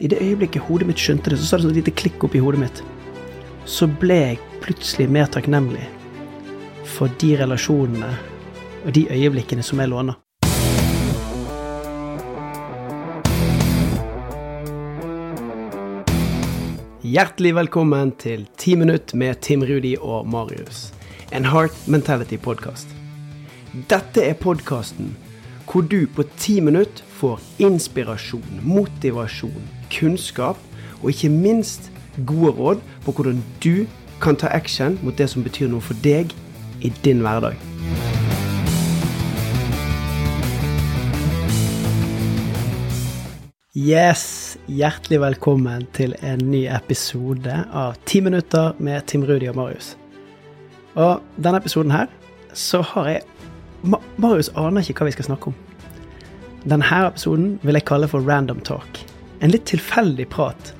I det øyeblikket hodet mitt skjønte det, så sa det sånn et lite klikk opp i hodet mitt. Så ble jeg plutselig mer takknemlig for de relasjonene og de øyeblikkene som jeg låner. Hjertelig velkommen til 10 minutt med Tim Rudi og Marius. En Heart Mentality-podkast. Dette er podkasten hvor du på ti minutter får inspirasjon, motivasjon, kunnskap og ikke minst gode råd på hvordan du kan ta action mot det som betyr noe for deg i din hverdag. Yes, hjertelig velkommen til en ny episode av Ti minutter med Tim Rudi og Marius. Og denne episoden her så har jeg Marius aner ikke hva vi skal snakke om. Denne episoden vil jeg kalle for Random Talk. En litt tilfeldig prat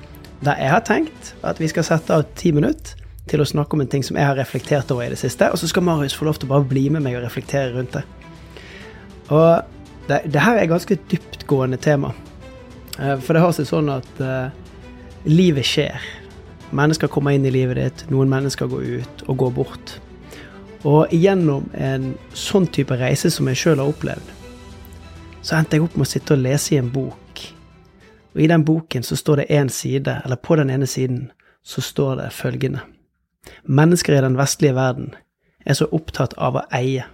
der jeg har tenkt at vi skal sette av ti minutter til å snakke om en ting som jeg har reflektert over i det siste, og så skal Marius få lov til å bare bli med meg og reflektere rundt det. Og det, det her er et ganske dyptgående tema. Eh, for det har seg sånn at uh, livet skjer. Mennesker kommer inn i livet ditt, noen mennesker går ut og går bort. Og gjennom en sånn type reise som jeg sjøl har opplevd, så endte jeg opp med å sitte og lese i en bok. Og i den boken så står det én side, eller på den ene siden, så står det følgende. Mennesker i den vestlige verden er så opptatt av å eie.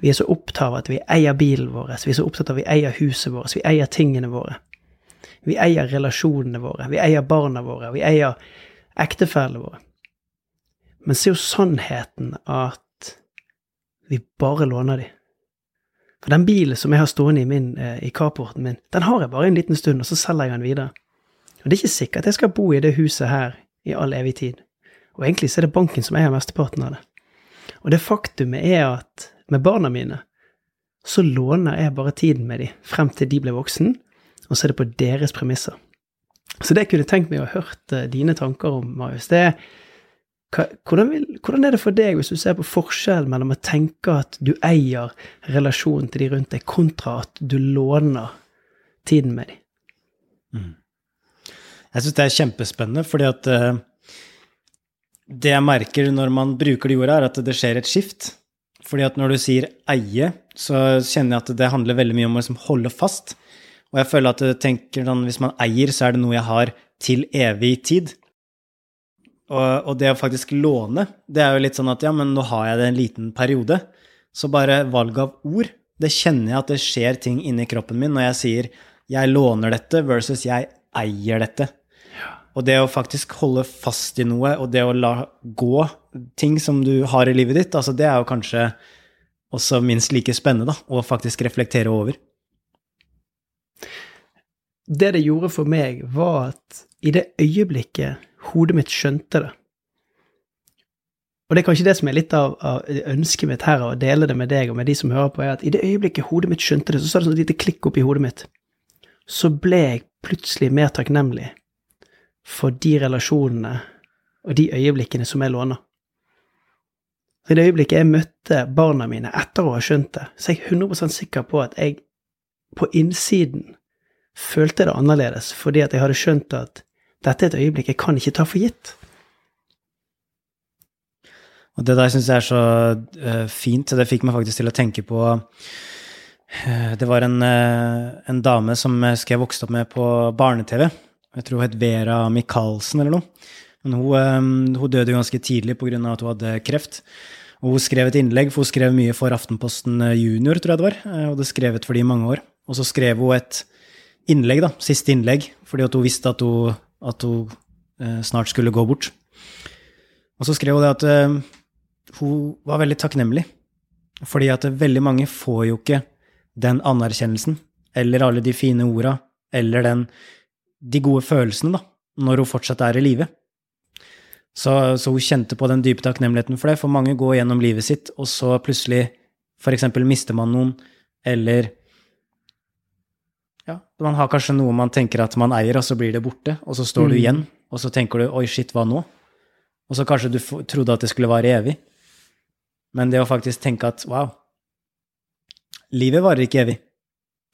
Vi er så opptatt av at vi eier bilen vår, vi er så opptatt av at vi eier huset vårt, vi eier tingene våre. Vi eier relasjonene våre, vi eier barna våre, vi eier ektefellene våre. Men så er jo sannheten at vi bare låner de. For den bilen som jeg har stående i, min, eh, i carporten min, den har jeg bare en liten stund, og så selger jeg den videre. Og det er ikke sikkert at jeg skal bo i det huset her i all evig tid. Og egentlig så er det banken som eier mesteparten av det. Og det faktumet er at med barna mine så låner jeg bare tiden med dem frem til de blir voksen, og så er det på deres premisser. Så det jeg kunne tenkt meg å ha hørt uh, dine tanker om, Marius, det er hvordan, vil, hvordan, er det for deg hvis du ser på forskjellen mellom å tenke at du eier relasjonen til de rundt deg, kontra at du låner tiden med dem? Mm. Jeg syns det er kjempespennende, fordi at uh, det jeg merker når man bruker de ordene, er at det skjer et skift. Fordi at når du sier eie, så kjenner jeg at det handler veldig mye om å liksom holde fast. Og jeg føler at jeg tenker sånn, hvis man eier, så er det noe jeg har til evig tid. Og, og, det å faktisk låne, det er jo litt sånn at ja, men nå har jeg det en liten periode. Så bare valg av ord, det kjenner jeg at det skjer ting inni kroppen min når jeg sier jeg låner dette versus jeg eier dette. Og det å faktisk holde fast i noe, og det å la gå ting som du har i livet ditt, altså det er jo kanskje også minst like spennende, da, å faktisk reflektere over det det gjorde for meg, var at i det øyeblikket hodet mitt skjønte det Og det er kanskje det som er litt av, av ønsket mitt her, å dele det med deg og med de som hører på, er at i det øyeblikket hodet mitt skjønte det, så sa det sånn et lite klikk opp i hodet mitt. Så ble jeg plutselig mer takknemlig for de relasjonene og de øyeblikkene som jeg låner. Så I det øyeblikket jeg møtte barna mine etter å ha skjønt det, så er jeg 100 sikker på at jeg på innsiden følte det annerledes, fordi at jeg hadde skjønt at dette er et øyeblikk jeg kan ikke ta for gitt. Og det der syns jeg er så uh, fint, det fikk meg faktisk til å tenke på uh, Det var en, uh, en, dame som jeg vokste opp med på barne-TV. Jeg tror hun het Vera Michaelsen eller noe. Men hun, hun døde ganske tidlig pga. at hun hadde kreft. Og hun skrev et innlegg, for hun skrev mye for Aftenposten Junior, tror jeg det var. Hun hadde skrevet for de i mange år. Og så skrev hun et innlegg, da, siste innlegg, fordi hun visste at hun, at hun eh, snart skulle gå bort. Og så skrev hun det at eh, hun var veldig takknemlig, fordi at veldig mange får jo ikke den anerkjennelsen, eller alle de fine orda, eller den, de gode følelsene, da, når hun fortsatt er i live. Så, så, hun kjente på den dype takknemligheten for det, for mange går gjennom livet sitt, og så plutselig eksempel mister man noen, eller ja, man har kanskje noe man tenker at man eier, og så blir det borte, og så står mm. du igjen, og så tenker du 'oi, shit, hva nå?' Og så kanskje du trodde at det skulle vare evig. Men det å faktisk tenke at 'wow, livet varer ikke evig'.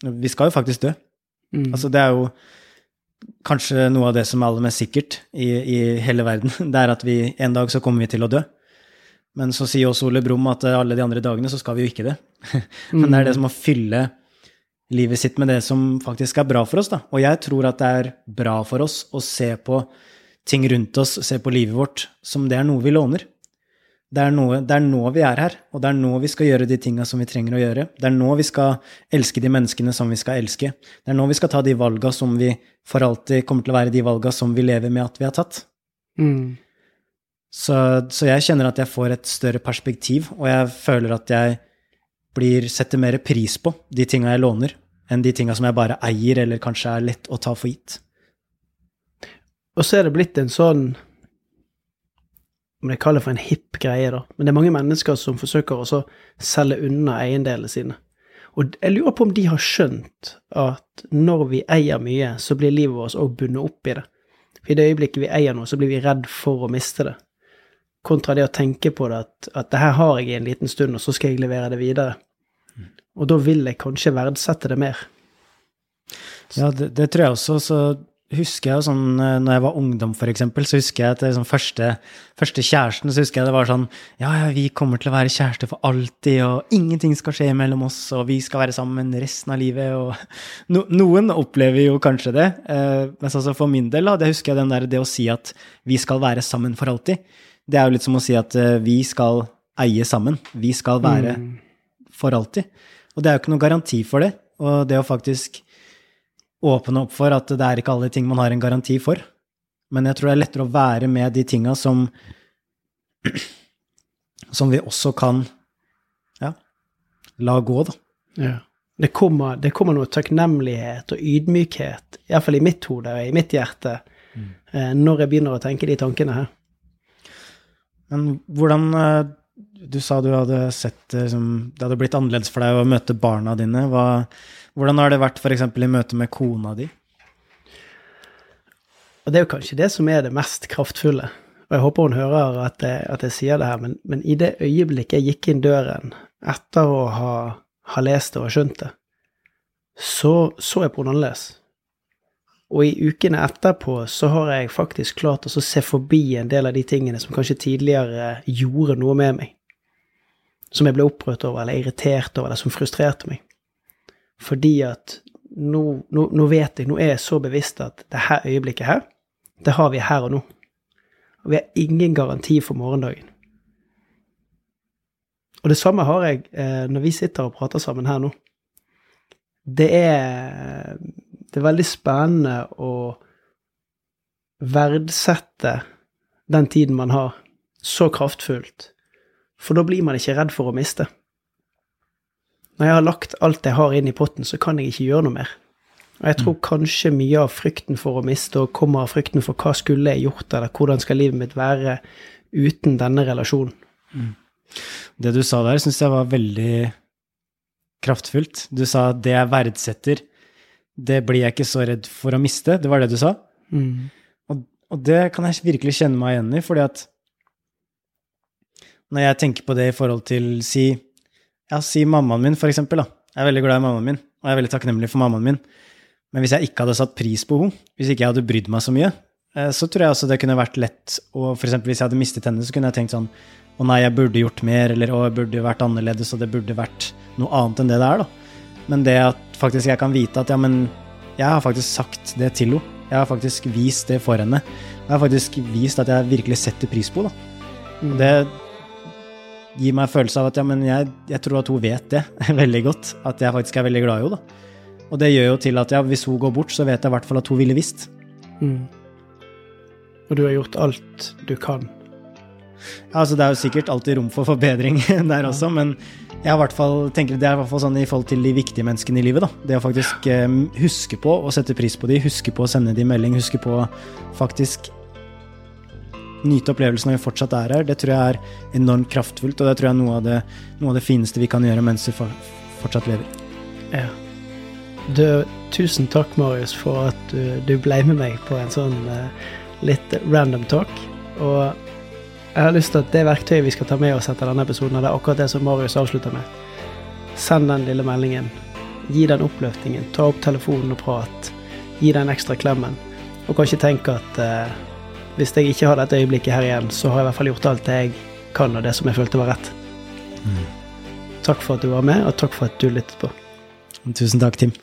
Vi skal jo faktisk dø. Mm. Altså, det er jo kanskje noe av det som er aller mest sikkert i, i, hele verden. Det er at vi en dag så kommer vi til å dø. Men så sier også Ole Brumm at alle de andre dagene så skal vi jo ikke det. Men det er det som å fylle livet sitt med det som faktisk er bra for oss, da. Og jeg tror at det er bra for oss å se på ting rundt oss, se på livet vårt, som det er noe vi låner. Det er, noe, det er nå vi er her, og det er nå vi skal gjøre de tinga som vi trenger å gjøre. Det er nå vi skal elske de menneskene som vi skal elske. Det er nå vi skal ta de valga som vi for alltid kommer til å være de valga som vi lever med at vi har tatt. Mm. Så, så, jeg kjenner at jeg får et større perspektiv, og jeg føler at jeg blir, setter mer pris på de tinga jeg låner, enn de tinga som jeg bare eier, eller kanskje er lett å ta for gitt. Og så er det blitt en sånn om jeg kaller det for en hipp greie, da. Men det er mange mennesker som forsøker å selge unna eiendelene sine. Og jeg lurer på om de har skjønt at når vi eier mye, så blir livet vårt òg bundet opp i det. For i det øyeblikket vi eier noe, så blir vi redd for å miste det. Kontra det å tenke på det at, at det her har jeg i en liten stund, og så skal jeg levere det videre. Og da vil jeg kanskje verdsette det mer. Ja, det, det tror jeg også. Så husker jeg sånn, eh, når jeg var ungdom, eksempel, så husker jeg at sånn, første, første, kjæresten, så husker jeg det var sånn Ja, ja, vi kommer til å være kjærester for alltid, og ingenting skal skje mellom oss, og vi skal være sammen resten av livet, og no, Noen opplever jo kanskje det, eh, men altså for min del, da, det husker jeg den der, det å si at vi skal være sammen for alltid, det er jo litt som å si at eh, vi skal eie sammen. Vi skal være mm. for alltid. Og det er jo ikke noen garanti for det, og det å faktisk åpne opp for at det er ikke alle ting man har en garanti for. Men jeg tror det er lettere å være med de tinga som Som vi også kan ja, la gå, da. Ja. Det kommer, det kommer noe takknemlighet og ydmykhet, iallfall i mitt hode og i mitt hjerte, mm. Eh, når jeg begynner å tenke de tankene her. Men hvordan eh, Du sa du hadde sett liksom, det hadde blitt annerledes for deg å møte barna dine. Hva, hvordan har det vært f.eks. i møte med kona di? Og Det er jo kanskje det som er det mest kraftfulle. Og jeg håper hun hører at jeg, at jeg sier det her, men, men, i det øyeblikket jeg gikk inn døren etter å ha, ha lest det og skjønt det, så så jeg på henne annerledes. Og i ukene etterpå så har jeg faktisk klart å se forbi en del av de tingene som kanskje tidligere gjorde noe med meg. Som jeg ble opprørt over, eller irritert over, eller som frustrerte meg. Fordi at nå, nå, nå, vet jeg, nå er jeg så bevisst at det her øyeblikket her, det har vi her og nå. Og vi har ingen garanti for morgendagen. Og det samme har jeg eh, når vi sitter og prater sammen her nå. Det er, det er veldig spennende å verdsette den tiden man har, så kraftfullt. For da blir man ikke redd for å miste. Når jeg har lagt alt jeg har inn i potten, så kan jeg ikke gjøre noe mer. Og jeg tror mm. kanskje mye av frykten for å miste og kommer av frykten for hva skulle jeg gjort, eller hvordan skal livet mitt være uten denne relasjonen. Mm. Det du sa der, syns jeg var veldig kraftfullt. Du sa det jeg verdsetter, det blir jeg ikke så redd for å miste. Det var det du sa. Mm. Og, og, det kan jeg virkelig kjenne meg igjen i, fordi at når jeg tenker på det i forhold til si ja, si mammaen min, for eksempel. Da. Jeg er veldig glad i mammaen min, og jeg er veldig takknemlig for mammaen min. Men hvis jeg ikke hadde satt pris på henne, hvis ikke jeg hadde brydd meg så mye, eh, så tror jeg også det kunne vært lett å eksempel hvis jeg hadde mistet henne, så kunne jeg tenkt sånn Å nei, jeg burde gjort mer, eller å, jeg burde vært annerledes, og det burde vært noe annet enn det det er, da. Men det at faktisk jeg kan vite at ja, men jeg har faktisk sagt det til henne. Jeg har faktisk vist det for henne. Jeg har faktisk vist at jeg virkelig setter pris på henne. Mm. Det, gir meg følelse av at ja, men jeg, jeg, tror at hun vet det veldig godt. At jeg faktisk er veldig glad i henne. da. Og det gjør jo til at ja, hvis hun går bort, så vet jeg i hvert fall at hun ville visst. Mm. Og du har gjort alt du kan? Ja, altså Det er jo sikkert alltid rom for forbedring der også, men jeg hvert fall, tenker det er i hvert fall sånn i forhold til de viktige menneskene i livet. da. Det å faktisk eh, huske på å sette pris på de, huske på å sende de melding, huske på faktisk nyte opplevelsen når vi fortsatt er her, det tror jeg er enormt kraftfullt. Og det tror jeg er noe av det, noe av det fineste vi kan gjøre mens vi fortsatt lever. Ja. Du, tusen takk, Marius, for at du, du ble med meg på en sånn uh, litt random talk. Og jeg har lyst til at det verktøyet vi skal ta med oss etter denne episoden, det er akkurat det som Marius avslutter med. Send den lille meldingen. Gi den oppløftingen. Ta opp telefonen og prat. Gi den ekstra klemmen. og kanskje tenke at eh, hvis jeg ikke har dette øyeblikket her igjen, så har jeg i hvert fall gjort alt det jeg kan, og det som jeg følte var rett. Takk for at du var med, og takk for at du lyttet på. Tusen takk, Tim.